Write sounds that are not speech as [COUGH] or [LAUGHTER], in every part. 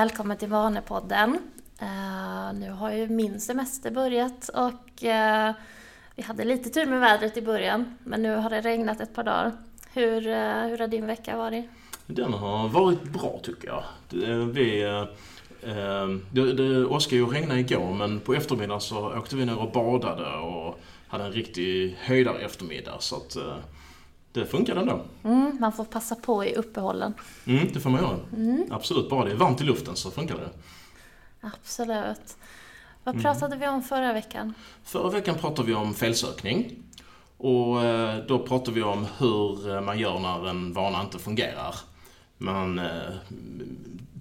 Välkommen till Vanepodden. Uh, nu har ju min semester börjat och uh, vi hade lite tur med vädret i början, men nu har det regnat ett par dagar. Hur, uh, hur har din vecka varit? Den har varit bra tycker jag. Vi, det, det åskade ju regna igår, men på eftermiddagen så åkte vi ner och badade och hade en riktig höjdare eftermiddag. Så att, det funkade ändå. Mm, man får passa på i uppehållen. Mm, det får man göra. Mm. Absolut, bara det är varmt i luften så funkar det. Absolut. Vad mm. pratade vi om förra veckan? Förra veckan pratade vi om felsökning. Och eh, då pratade vi om hur eh, man gör när en vana inte fungerar. Man eh,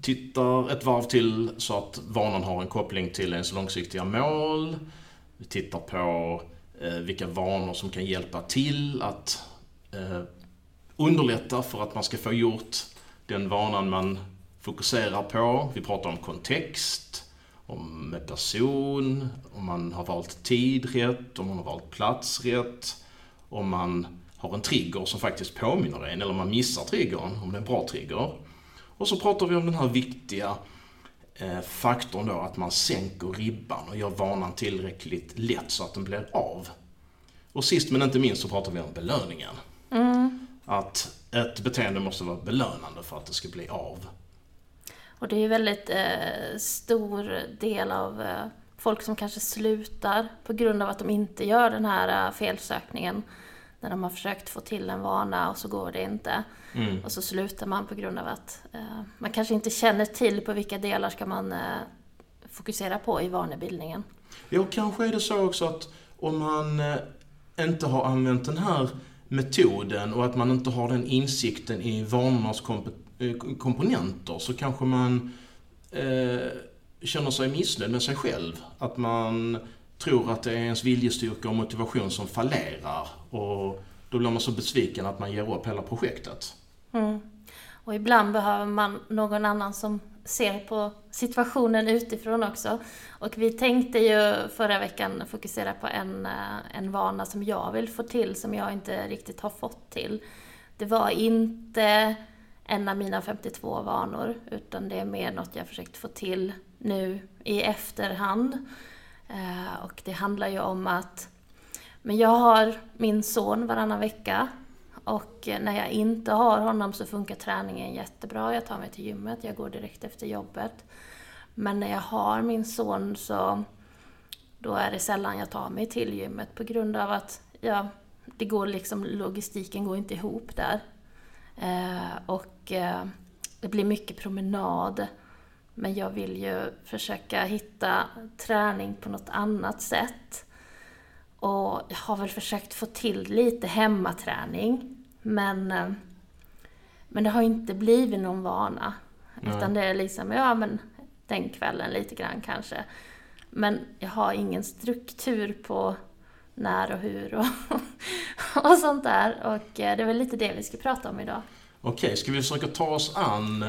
tittar ett varv till så att vanan har en koppling till ens långsiktiga mål. Vi tittar på vilka vanor som kan hjälpa till att eh, underlätta för att man ska få gjort den vanan man fokuserar på. Vi pratar om kontext, om person, om man har valt tid rätt, om man har valt plats rätt, om man har en trigger som faktiskt påminner en, eller om man missar triggern, om det är en bra trigger. Och så pratar vi om den här viktiga eh, faktorn då att man sänker ribban och gör vanan tillräckligt lätt så att den blir av. Och sist men inte minst så pratar vi om belöningen. Att ett beteende måste vara belönande för att det ska bli av. Och det är ju väldigt eh, stor del av eh, folk som kanske slutar på grund av att de inte gör den här eh, felsökningen. När de har försökt få till en vana och så går det inte. Mm. Och så slutar man på grund av att eh, man kanske inte känner till på vilka delar ska man eh, fokusera på i vanebildningen. Ja, kanske är det så också att om man eh, inte har använt den här metoden och att man inte har den insikten i vanornas komponenter så kanske man eh, känner sig missnöjd med sig själv. Att man tror att det är ens viljestyrka och motivation som fallerar och då blir man så besviken att man ger upp hela projektet. Mm. Och ibland behöver man någon annan som ser på situationen utifrån också. Och vi tänkte ju förra veckan fokusera på en, eh, en vana som jag vill få till, som jag inte riktigt har fått till. Det var inte en av mina 52 vanor, utan det är mer något jag försökt få till nu i efterhand. Eh, och det handlar ju om att men jag har min son varannan vecka och när jag inte har honom så funkar träningen jättebra. Jag tar mig till gymmet, jag går direkt efter jobbet. Men när jag har min son så då är det sällan jag tar mig till gymmet på grund av att ja, det går liksom, logistiken går inte ihop där. Eh, och eh, det blir mycket promenad. Men jag vill ju försöka hitta träning på något annat sätt. Och jag har väl försökt få till lite hemmaträning. Men, eh, men det har inte blivit någon vana. Nej. Utan det är liksom, ja men den kvällen lite grann kanske. Men jag har ingen struktur på när och hur och, [LAUGHS] och sånt där. Och eh, det är väl lite det vi ska prata om idag. Okej, ska vi försöka ta oss an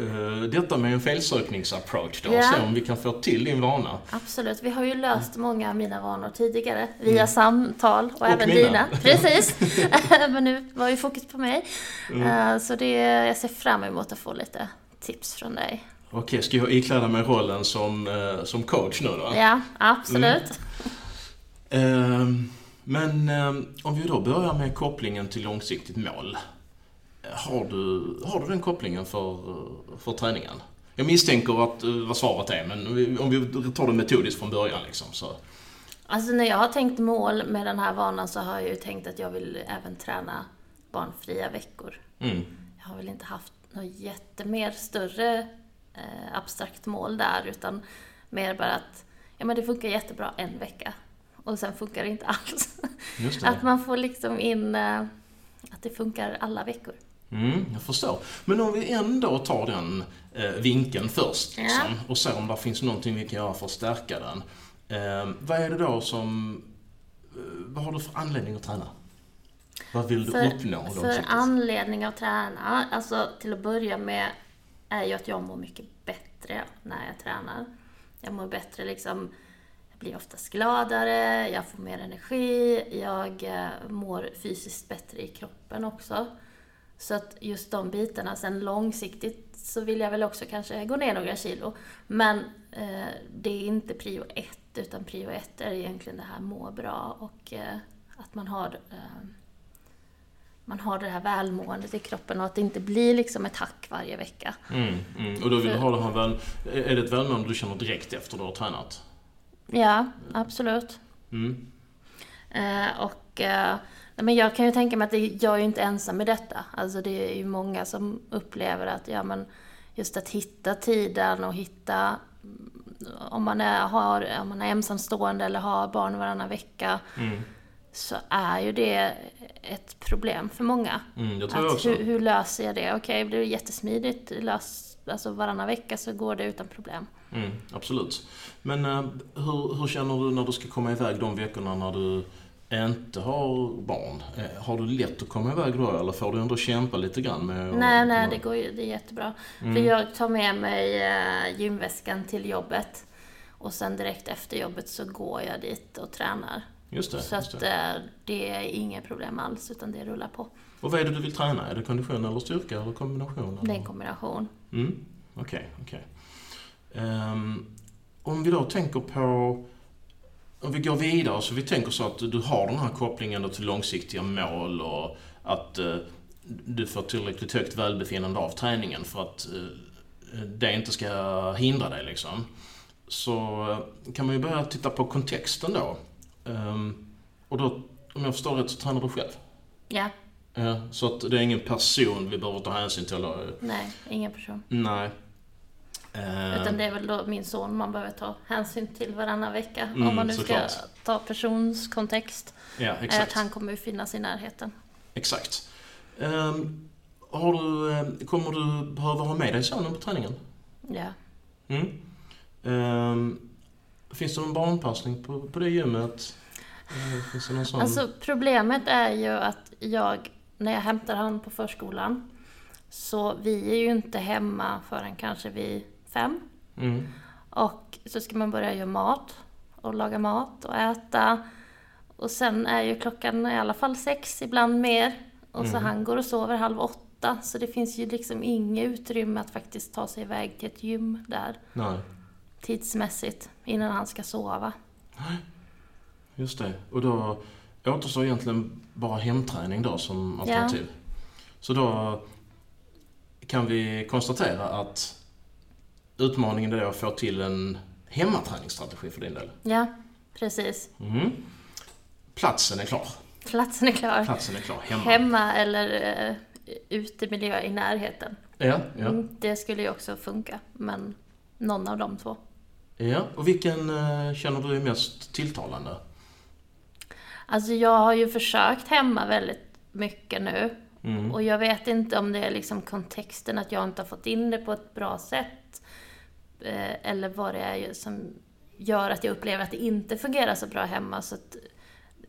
uh, detta med en felsökningsapproach då? Yeah. Se om vi kan få till din vana. Absolut. Vi har ju löst många av mina vanor tidigare via mm. samtal och, och även mina. dina. [LAUGHS] Precis. [LAUGHS] Men nu var ju fokus på mig. Mm. Uh, så det, jag ser fram emot att få lite tips från dig. Okej, ska jag ikläda mig rollen som, uh, som coach nu då? Ja, absolut. Mm. men om vi då börjar med kopplingen till långsiktigt mål. Har du, har du den kopplingen för, för träningen? Jag misstänker att, eh, vad svaret är, men om vi tar det metodiskt från början liksom så. Alltså när jag har tänkt mål med den här vanan så har jag ju tänkt att jag vill även träna barnfria veckor. Mm. Jag har väl inte haft något jättemer större eh, abstrakt mål där utan mer bara att ja, men det funkar jättebra en vecka och sen funkar det inte alls. Det. Att man får liksom in eh, att det funkar alla veckor. Mm, jag förstår. Men om vi ändå tar den eh, vinkeln först ja. liksom, och ser om det finns någonting vi kan göra för att stärka den. Eh, vad är det då som... Eh, vad har du för anledning att träna? Vad vill du för, uppnå? För anledning att träna, alltså till att börja med är ju att jag mår mycket bättre när jag tränar. Jag mår bättre liksom, jag blir oftast gladare, jag får mer energi, jag eh, mår fysiskt bättre i kroppen också. Så att just de bitarna, sen långsiktigt så vill jag väl också kanske gå ner några kilo. Men eh, det är inte prio ett, utan prio ett är egentligen det här må bra och eh, att man har eh, man har det här välmåendet i kroppen och att det inte blir liksom ett hack varje vecka. Mm, mm. Och då vill du ha det här väl... Är det ett välmående du känner direkt efter du har tränat? Ja, absolut. Mm. Eh, och eh, men jag kan ju tänka mig att det, jag är ju inte ensam i detta. Alltså det är ju många som upplever att, ja men just att hitta tiden och hitta om man är, har, om man är ensamstående eller har barn varannan vecka. Mm. Så är ju det ett problem för många. Mm, det tror jag Att hur, hur löser jag det? Okej, det är jättesmidigt. Lös, alltså varannan vecka så går det utan problem. Mm, absolut. Men eh, hur, hur känner du när du ska komma iväg de veckorna när du inte har barn? Eh, har du lätt att komma iväg då eller får du ändå kämpa lite grann med att- Nej, nej, det går ju, det är jättebra. Mm. För jag tar med mig eh, gymväskan till jobbet. Och sen direkt efter jobbet så går jag dit och tränar. Just det. Så just att det. eh, det är inga problem alls, utan det rullar på. Och vad är det du vill träna? Är det kondition eller styrka eller kombination? Det är en kombination. Mm, okej, okej. Ehm, om vi då tänker på... Om vi går vidare, så vi tänker så att du har den här kopplingen till långsiktiga mål och att eh, du får tillräckligt högt välbefinnande av träningen för att eh, det inte ska hindra dig liksom. Så eh, kan man ju börja titta på kontexten då. Ehm, och då, om jag förstår rätt, så tränar du själv? Ja, Ja, så att det är ingen person vi behöver ta hänsyn till? Eller? nej, ingen person. Nej. Ehm, Utan det är väl då min son man behöver ta hänsyn till varannan vecka. Mm, om man nu såklart. ska ta persons kontext. Ja, Är att han kommer ju finnas i närheten. Exakt. Ehm, har du, eh, kommer du behöva ha med dig sonen på träningen? Ja. Mm. Ehm, finns det någon barnpassning på, på det gymmet? Eh, Finns det någon sån? Alltså problemet är ju att jag, när jag hämtar honom på förskolan, så vi är ju inte hemma förrän kanske vid fem. mm. Och så ska man börja göra mat och laga mat och äta. Och sen är ju klockan i alla fall sex, ibland mer. Och så Mm. han går och sover halv åtta. Så det finns ju liksom inget utrymme att faktiskt ta sig iväg till ett gym där Nej, tidsmässigt innan han ska sova. just det. Och då återstår egentligen bara hemträning då som Ja. alternativ. Så då kan vi konstatera att utmaningen är att få till en hemmaträningsstrategi för din del. Ja, precis. Mm. Platsen är klar. Platsen är klar. Platsen är klar. Hemma. Hemma eller uh, utemiljö i närheten. Ja, ja. Mm, det skulle ju också funka, men någon av de två. ja. Och vilken eh, känner du är mest tilltalande? Alltså jag har ju försökt hemma väldigt mycket nu. Mm. Och jag vet inte om det är liksom kontexten att jag inte har fått in det på ett bra sätt. Eh, eller vad det är som gör att jag upplever att det inte fungerar så bra hemma. Så att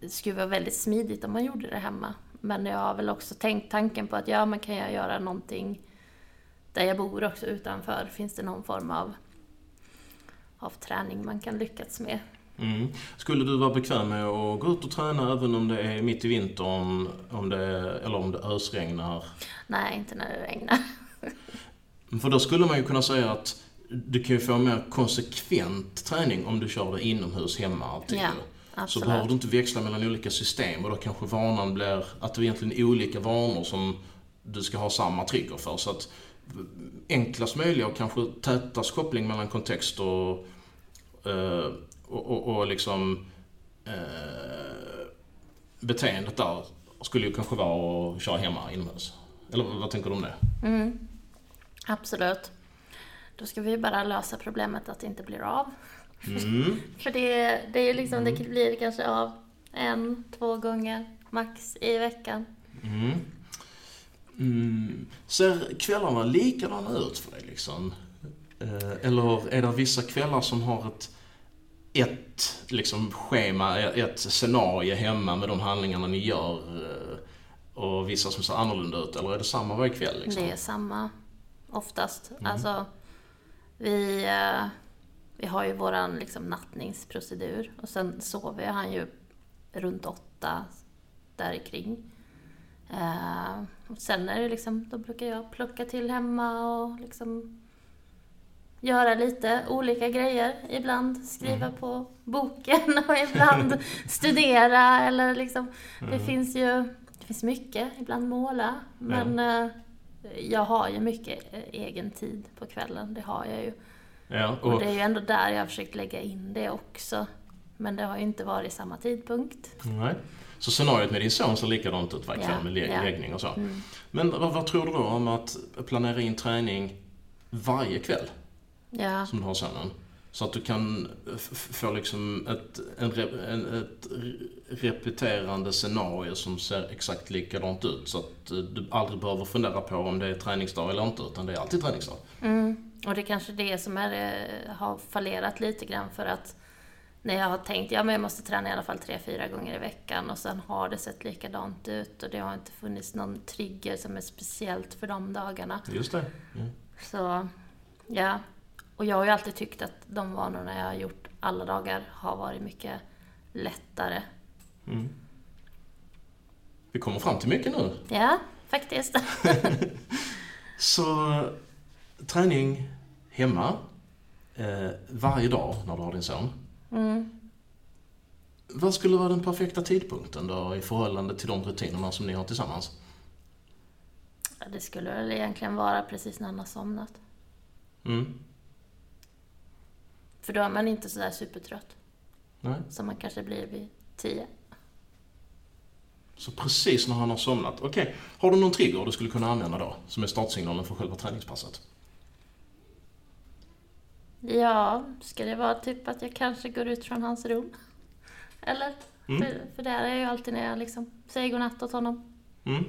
det skulle vara väldigt smidigt om man gjorde det hemma. Men jag har väl också tänkt tanken på att ja, men kan jag göra någonting där jag bor också utanför? Finns det någon form av, av träning man kan lyckas med? Mm. Skulle du vara bekväm med att gå ut och träna även om det är mitt i vintern, om det, eller om det ösregnar? Nej, inte när det regnar. [LAUGHS] För då skulle man ju kunna säga att du kan ju få mer konsekvent träning om du kör det inomhus hemma alltid. Ja. Så behöver du inte växla mellan olika system och då kanske vanan blir att det är egentligen olika vanor som du ska ha samma trigger för. Så att enklast möjliga och kanske tätast koppling mellan kontext och, eh, och, och, och liksom eh, beteendet där skulle ju kanske vara att köra hemma inomhus. Eller vad tänker du om det? Mm. Absolut. Då ska vi bara lösa problemet att det inte blir av. Mm. [LAUGHS] För det, det är liksom, det blir kanske av en, två gånger max i veckan. Mm. Mm. Ser kvällarna likadana ut för dig liksom? Eh, Eller är det vissa kvällar som har ett, ett liksom, schema, ett scenario hemma med de handlingarna ni gör eh, och vissa som ser annorlunda ut? Eller är det samma varje kväll? Liksom? Det är samma oftast. Alltså, vi, eh, vi har ju våran liksom nattningsprocedur och sen sover han ju runt åtta där kring. Eh, och sen är det liksom, då brukar jag plocka till hemma och liksom göra lite olika grejer. Ibland skriva Mm. på boken [LAUGHS] och ibland studera eller liksom, det Mm. finns ju, det finns mycket, ibland måla. Men eh, jag har ju mycket eh, egen tid på kvällen, det har jag ju. Ja, Och och, det är ju ändå där jag har försökt lägga in det också. Men det har ju inte varit samma tidpunkt. nej. Så scenariot med din son ser likadant ut kväll Ja, med lä- ja. läggning och så. Mm. Men vad, vad tror du då om att planera in träning varje kväll Ja, som du har sonen? Så att du kan få liksom ett, en, en, ett re- repeterande scenario som ser exakt likadant ut. Så att eh, du aldrig behöver fundera på om det är träningsdag eller inte, utan det är alltid träningsdag. mm. och det är kanske det som är, eh, har fallerat lite grann för att när jag har tänkt, ja men jag måste träna i alla fall tre, fyra gånger i veckan och sen har det sett likadant ut och det har inte funnits någon trigger som är speciellt för de dagarna. Just det. Ja. Så, ja. Och jag har ju alltid tyckt att de vanorna jag har gjort alla dagar har varit mycket lättare. Mm. Vi kommer fram till mycket nu. Ja, faktiskt. [LAUGHS] Så träning hemma eh, varje dag när du har din son. Mm. Vad skulle vara den perfekta tidpunkten då i förhållande till de rutinerna som ni har tillsammans? Ja, Det skulle väl egentligen vara precis när han har somnat. Mm. För då är man inte sådär supertrött Nej. som man kanske blir vid tio. Så precis när han har somnat. Okej, har du någon trigger du skulle kunna använda då? Som är startsignalen för själva träningspasset? Ja, ska det vara typ att jag kanske går ut från hans rum? Eller? Mm. För, för där är jag ju alltid när jag liksom säger godnatt åt honom. Mm.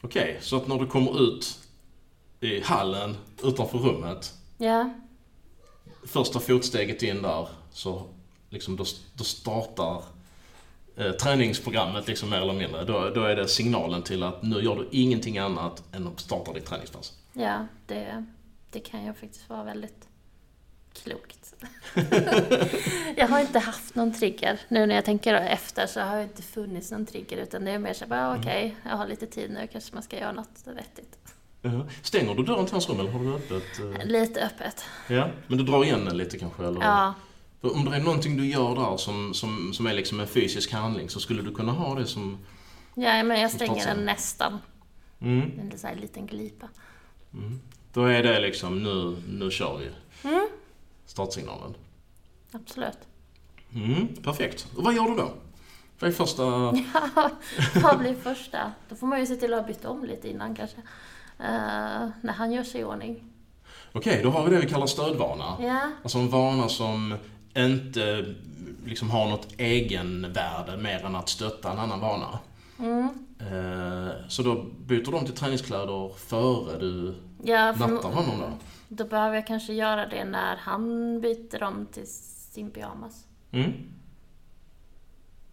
Okej, så att när du kommer ut i hallen utanför rummet, Ja, första fotsteget in där, så liksom då, då startar eh, träningsprogrammet liksom mer eller mindre. Då, då är det signalen till att nu gör du ingenting annat än att starta ditt träningspass. ja det, det kan ju faktiskt vara väldigt klokt. [LAUGHS] jag har inte haft någon trigger. Nu när jag tänker efter så har det inte funnits någon trigger utan det är mer så bara Mm. okej, jag har lite tid nu, kanske man ska göra något vettigt. Ja. Stänger du dörren till hans rum eller har du öppet? eh? Lite öppet. Ja, men du drar igen den lite kanske? Eller? Ja, För om det är någonting du gör där som, som, som är liksom en fysisk handling så skulle du kunna ha det som... ja men jag stänger den nästan. Mm, En här liten glipa. mm. Då är det liksom, nu, nu kör vi. Mm, Startsignalen. absolut. Mm, perfekt. Och vad gör du då? Vad är första... [LAUGHS] Vad blir första? Då får man ju se till att ha bytt om lite innan kanske. Eh, när han gör sig i ordning. Okej, då har vi det vi kallar stödvana. Ja, Alltså en vana som inte liksom har något egenvärde mer än att stötta en annan vana. mm. Eh, Så då byter de till träningskläder före du ja nattar honom då? då behöver jag kanske göra det när han byter om till sin pyjamas. Mm.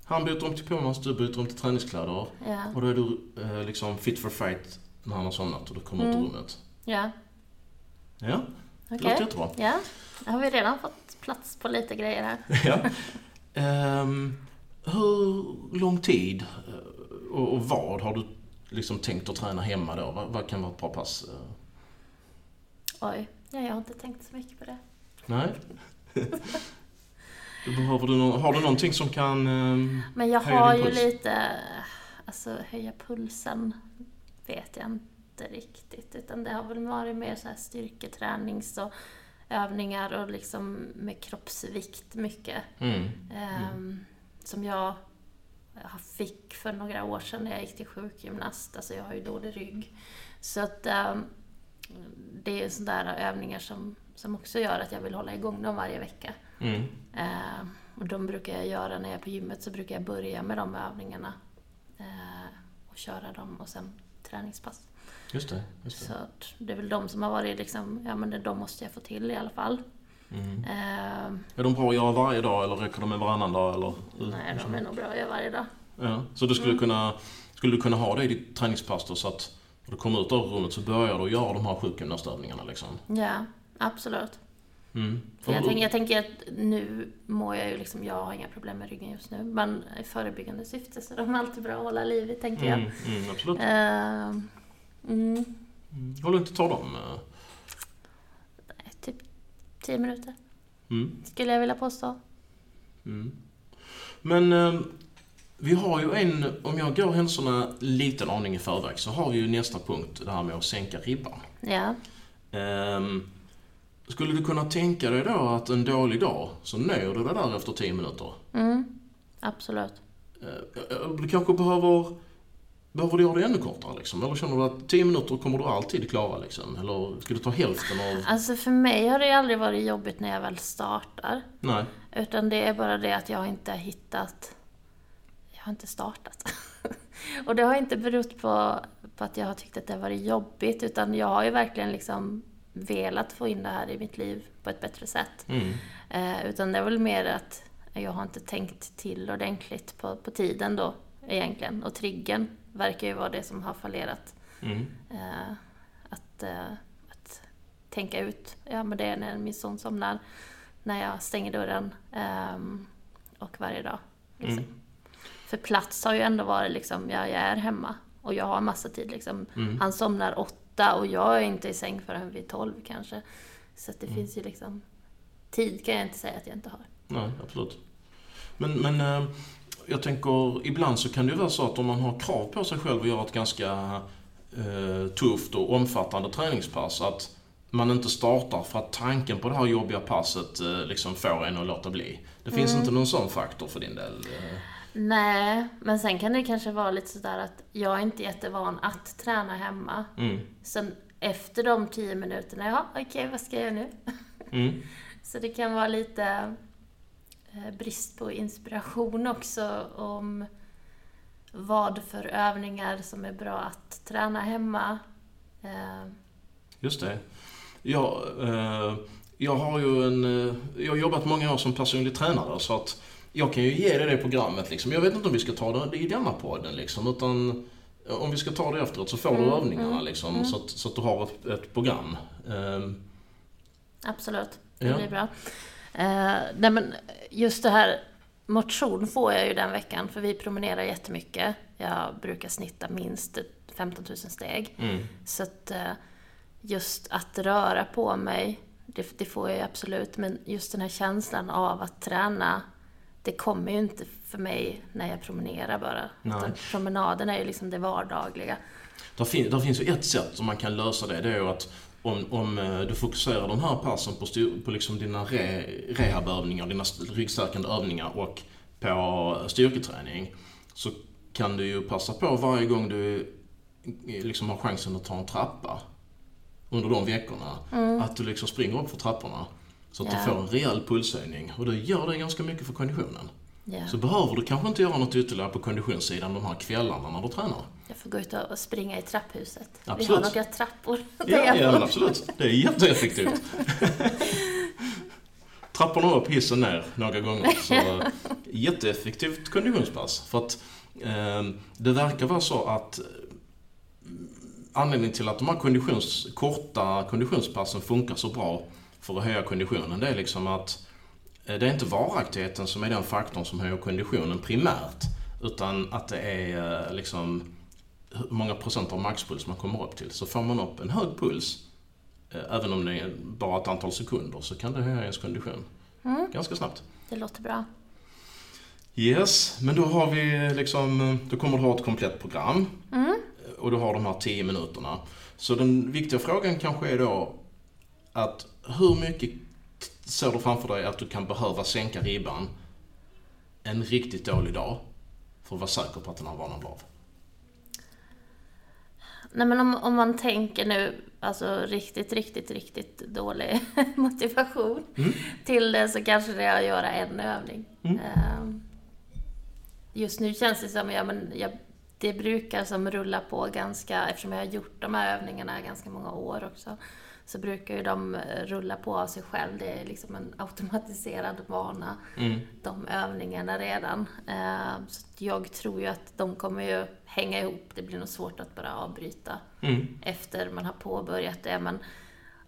Han byter om till pyjamas, du byter om till träningskläder. Ja, Och då är du eh, liksom fit for fight när han har somnat och du kommer ut ur Mm. rummet. ja, Ja, det okej. låter jättebra. Ja, då har vi redan fått plats på lite grejer här. [LAUGHS] ja. Ehm, hur lång tid eh, och, och vad har du liksom tänkt att träna hemma då? Vad, vad kan vara ett bra pass? Oj, ja, jag har inte tänkt så mycket på det. Nej? [LAUGHS] Behöver du nå- har du någonting som kan... ehm, Men jag har ju lite, alltså höja pulsen vet jag inte riktigt. Utan det har väl varit mer så här styrketränings och övningar och liksom med kroppsvikt mycket. mm, Ehm, som jag fick för några år sedan när jag gick till sjukgymnast. Alltså jag har ju dålig rygg. Så att ehm, det är sådana där övningar som, som också gör att jag vill hålla igång dem varje vecka. mm, Eh, och de brukar jag göra när jag är på gymmet, så brukar jag börja med de övningarna. Eh, och köra dem och sen träningspass. just det. Just Så det. att det är väl de som har varit liksom, ja men de måste jag få till i alla fall. Mm. Eh, Är de bra att göra varje dag eller räcker de med varannan dag? Eller? nej, de är nog bra att göra varje dag. Ja, så du skulle, Mm. kunna, skulle du kunna ha det i ditt träningspass då, så att när du kommer ut ur rummet så börjar du göra de här sjukgymnastövningarna liksom? Ja, absolut. Mm. Jag, tänker, jag tänker att nu mår jag ju liksom, jag har inga problem med ryggen just nu. Men i förebyggande syfte så är de alltid bra att hålla liv i, tänker jag. Mm, mm, absolut. Eh, mm, Mm. Hur långt tar de? eh? typ 10 minuter, Mm. skulle jag vilja påstå. Mm. Men eh, vi har ju en, om jag går händelserna liten aning i förväg, så har vi ju nästa punkt, det här med att sänka ribban. Ja. Ehm, skulle du kunna tänka dig då att en dålig dag, så nöjer du dig där efter 10 minuter? Mm, absolut. Eh, Du kanske behöver, behöver du göra det ännu kortare liksom? Eller känner du att 10 minuter kommer du alltid klara liksom? Eller ska du ta hälften av... Alltså för mig har det aldrig varit jobbigt när jag väl startar. Nej. Utan det är bara det att jag inte har hittat... Jag har inte startat. [LAUGHS] och det har inte berott på, på att jag har tyckt att det har varit jobbigt, utan jag har ju verkligen liksom velat få in det här i mitt liv på ett bättre sätt. Mm. Eh, utan det är väl mer att jag har inte tänkt till ordentligt på, på tiden då, egentligen. Och triggern verkar ju vara det som har fallerat. Mm. Eh, att, eh, att tänka ut, ja men det är när min son somnar, när jag stänger dörren ehm, och varje dag. Liksom. Mm. För plats har ju ändå varit liksom, ja, jag är hemma och jag har massa tid liksom. Mm. Han somnar åtta och jag är inte i säng förrän vid tolv kanske. Så att det finns ju liksom, tid kan jag inte säga att jag inte har. Nej, absolut. Men, men eh, jag tänker, ibland så kan det ju vara så att om man har krav på sig själv att göra ett ganska eh, tufft och omfattande träningspass, att man inte startar för att tanken på det här jobbiga passet eh, liksom får en att låta bli. Det finns inte någon sån faktor för din del? Eh, Nej, men sen kan det kanske vara lite sådär att jag är inte jättevan att träna hemma. Mm. Sen efter de tio minuterna, ja okej vad ska jag göra nu? [LAUGHS] Mm. Så det kan vara lite eh, brist på inspiration också om vad för övningar som är bra att träna hemma. Eh, Just det. Jag, eh, jag har ju en... Jag har jobbat många år som personlig tränare så att jag kan ju ge dig det programmet liksom. Jag vet inte om vi ska ta det i denna podden liksom, utan eh, om vi ska ta det efteråt så får du Mm, övningarna mm, liksom, mm. så, att, så att du har ett, ett program. Ehm, absolut, det Ja. blir bra. Eh, nej men just det här, motion får jag ju den veckan för vi promenerar jättemycket. Jag brukar snitta minst 15 000 steg. mm, Så att eh, just att röra på mig, det, det får jag ju absolut. Men just den här känslan av att träna, det kommer ju inte för mig när jag promenerar bara. Nej. Utan promenaden är ju liksom det vardagliga. där, fin, där finns ju ett sätt som man kan lösa det. Det är ju att om, om eh, du fokuserar de här passen på, på liksom dina re, rehabövningar, dina st- ryggstärkande övningar och på styrketräning så kan du ju passa på varje gång du eh, liksom har chansen att ta en trappa under de veckorna, att du liksom springer upp för trapporna. Så att Ja. du får en rejäl pulshöjning och det gör det ganska mycket för konditionen. Ja. Så behöver du kanske inte göra något ytterligare på konditionssidan de här kvällarna när du tränar. Jag får gå ut och springa i trapphuset. Vi Absolut. har några trappor Ja, ja absolut. Det är jätteeffektivt. [LAUGHS] Trapporna upp, hissen ner några gånger. Så jätteeffektivt konditionspass. För att eh, det verkar vara så att eh, anledningen till att de här konditions, korta konditionspassen funkar så bra för att höja konditionen, det är liksom att eh, det är inte varaktigheten som är den faktorn som höjer konditionen primärt. Utan att det är eh, liksom hur många procent av maxpuls man kommer upp till. Så får man upp en hög puls, eh, även om det är bara ett antal sekunder, så kan det höja ens kondition ganska snabbt. Det låter bra. Yes, men då har vi liksom, då kommer du ha ett komplett program. Mm. Och du har de här 10 minuterna. Så den viktiga frågan kanske är då att hur mycket ser du framför dig att du kan behöva sänka ribban en riktigt dålig dag för att vara säker på att den här vanan blir av? Nej men om, om man tänker nu, alltså riktigt, riktigt, riktigt dålig [LAUGHS] motivation Mm. till det så kanske det är att göra en övning. Mm. Ehm, Just nu känns det som, ja men jag, det brukar som rulla på ganska, eftersom jag har gjort de här övningarna ganska många år också, så brukar ju de eh, rulla på av sig själv. Det är liksom en automatiserad vana, Mm. de övningarna redan. Ehm, Så jag tror ju att de kommer ju hänga ihop. Det blir nog svårt att bara avbryta Mm. efter man har påbörjat det. Men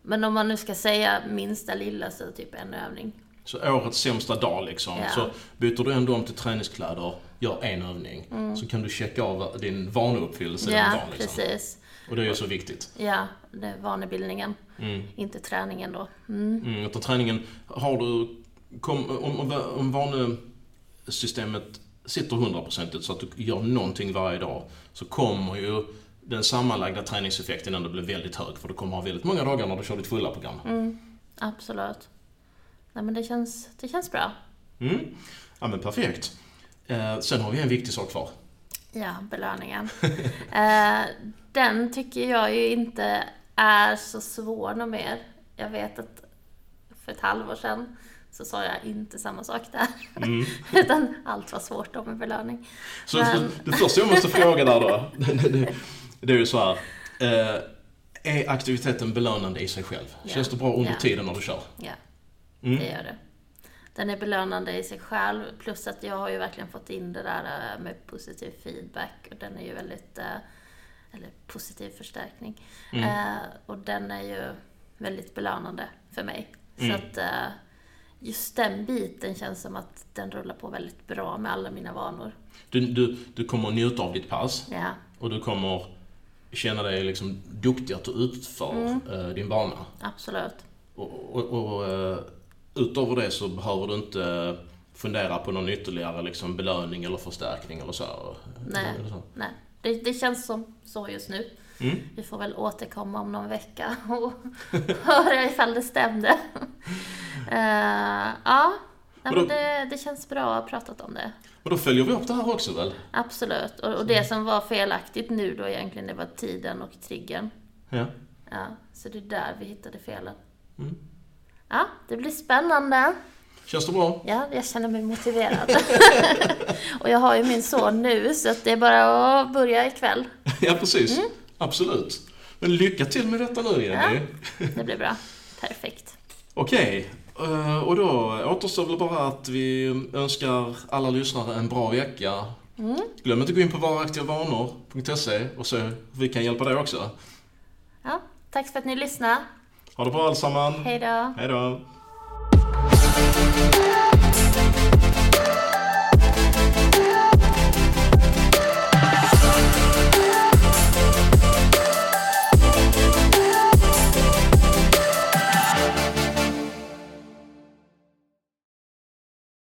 Men om man nu ska säga minsta lilla så typ en övning. Så årets sämsta dag liksom. Ja. Så byter du ändå om till träningskläder, gör en övning. Så kan du checka av din vaneuppfyllelse den Mm. Ja, dagen. Liksom. precis. Och det är ju så viktigt. Ja, det är vanebildningen. Mm. Inte träningen då. Mm. Mm, utan träningen, har du, kom, om, om, om vanesystemet sitter hundraprocentigt så att du gör någonting varje dag så kommer ju den sammanlagda träningseffekten ändå bli väldigt hög för du kommer ha väldigt många dagar när du kör ditt fulla program. Mm. Absolut. Nej men det känns, det känns bra. Mm. Ja men perfekt. Eh, sen har vi en viktig sak kvar. Ja, belöningen. [LAUGHS] eh, den tycker jag ju inte är så svår något mer. Jag vet att för ett halvår sedan så sa jag inte samma sak där. Mm. [LAUGHS] Utan allt var svårt då med belöning. Så Men- det första jag måste fråga där då, det, är ju så här. Eh, är aktiviteten belönande i sig själv? Ja. Känns det bra under Ja. tiden när du kör? Ja, Mm. det gör det. Den är belönande i sig själv, plus att jag har ju verkligen fått in det där eh, med positiv feedback och den är ju väldigt, eh, eller positiv förstärkning. Mm. Eh, och den är ju väldigt belönande för mig. Så Mm. att eh, just den biten känns som att den rullar på väldigt bra med alla mina vanor. Du, du, du kommer att njuta av ditt pass Ja, och du kommer känna dig liksom duktig att du utför Mm. din bana. absolut. Och, och, och utöver det så behöver du inte fundera på någon ytterligare liksom belöning eller förstärkning eller så. Nej. Eller så. Nej, det, det känns som så just nu. Mm. Vi får väl återkomma om någon vecka [LAUGHS] och höra ifall det stämde. [LAUGHS] Eh, ja, nej, men det, det känns bra att ha pratat om det. Och då följer vi upp det här också väl? Absolut. Och, och det som var felaktigt nu då egentligen, det var tiden och triggern. Ja. Ja, så det är där vi hittade felen. Mm. Ja, det blir spännande. Känns det bra? Ja, jag känner mig motiverad. [LAUGHS] och jag har ju min son nu, så att det är bara att börja ikväll. [LAUGHS] ja, precis. Mm. Absolut. Men lycka till med detta nu Jenny. Det blir bra. Perfekt. Okej, eh, och då återstår väl bara att vi önskar alla lyssnare en bra vecka. Mm. Glöm inte att gå in på varaktivavanor.se och se hur vi kan hjälpa dig också. Ja, tack för att ni lyssnade. Ha det bra allesammans. Hej då. Hej då.